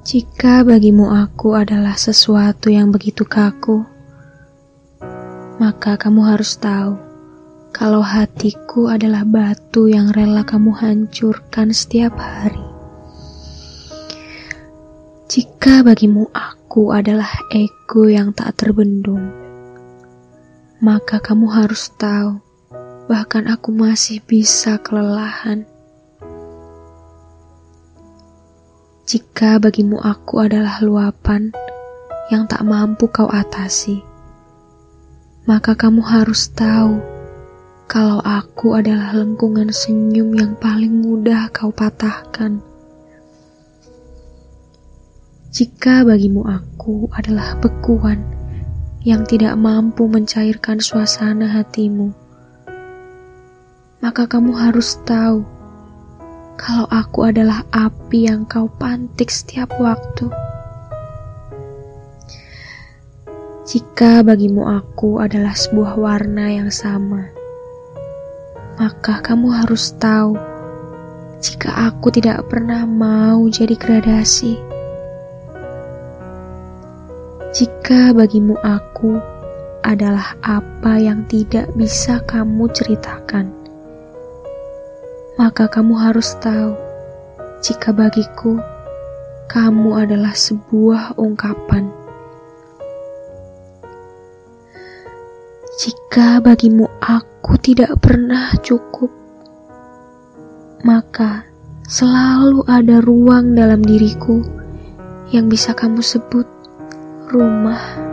Jika bagimu aku adalah sesuatu yang begitu kaku, maka kamu harus tahu kalau hatiku adalah batu yang rela kamu hancurkan setiap hari. Jika bagimu aku adalah ego yang tak terbendung, maka kamu harus tahu bahkan aku masih bisa kelelahan. Jika bagimu aku adalah luapan yang tak mampu kau atasi, maka kamu harus tahu kalau aku adalah lengkungan senyum yang paling mudah kau patahkan. Jika bagimu aku adalah bekuan yang tidak mampu mencairkan suasana hatimu, maka kamu harus tahu kalau aku adalah api yang kau pantik setiap waktu. Jika bagimu aku adalah sebuah warna yang sama, maka kamu harus tahu jika aku tidak pernah mau jadi gradasi. Jika bagimu aku adalah apa yang tidak bisa kamu ceritakan maka kamu harus tahu jika bagiku kamu adalah sebuah ungkapan. Jika bagimu aku tidak pernah cukup, maka selalu ada ruang dalam diriku yang bisa kamu sebut rumah.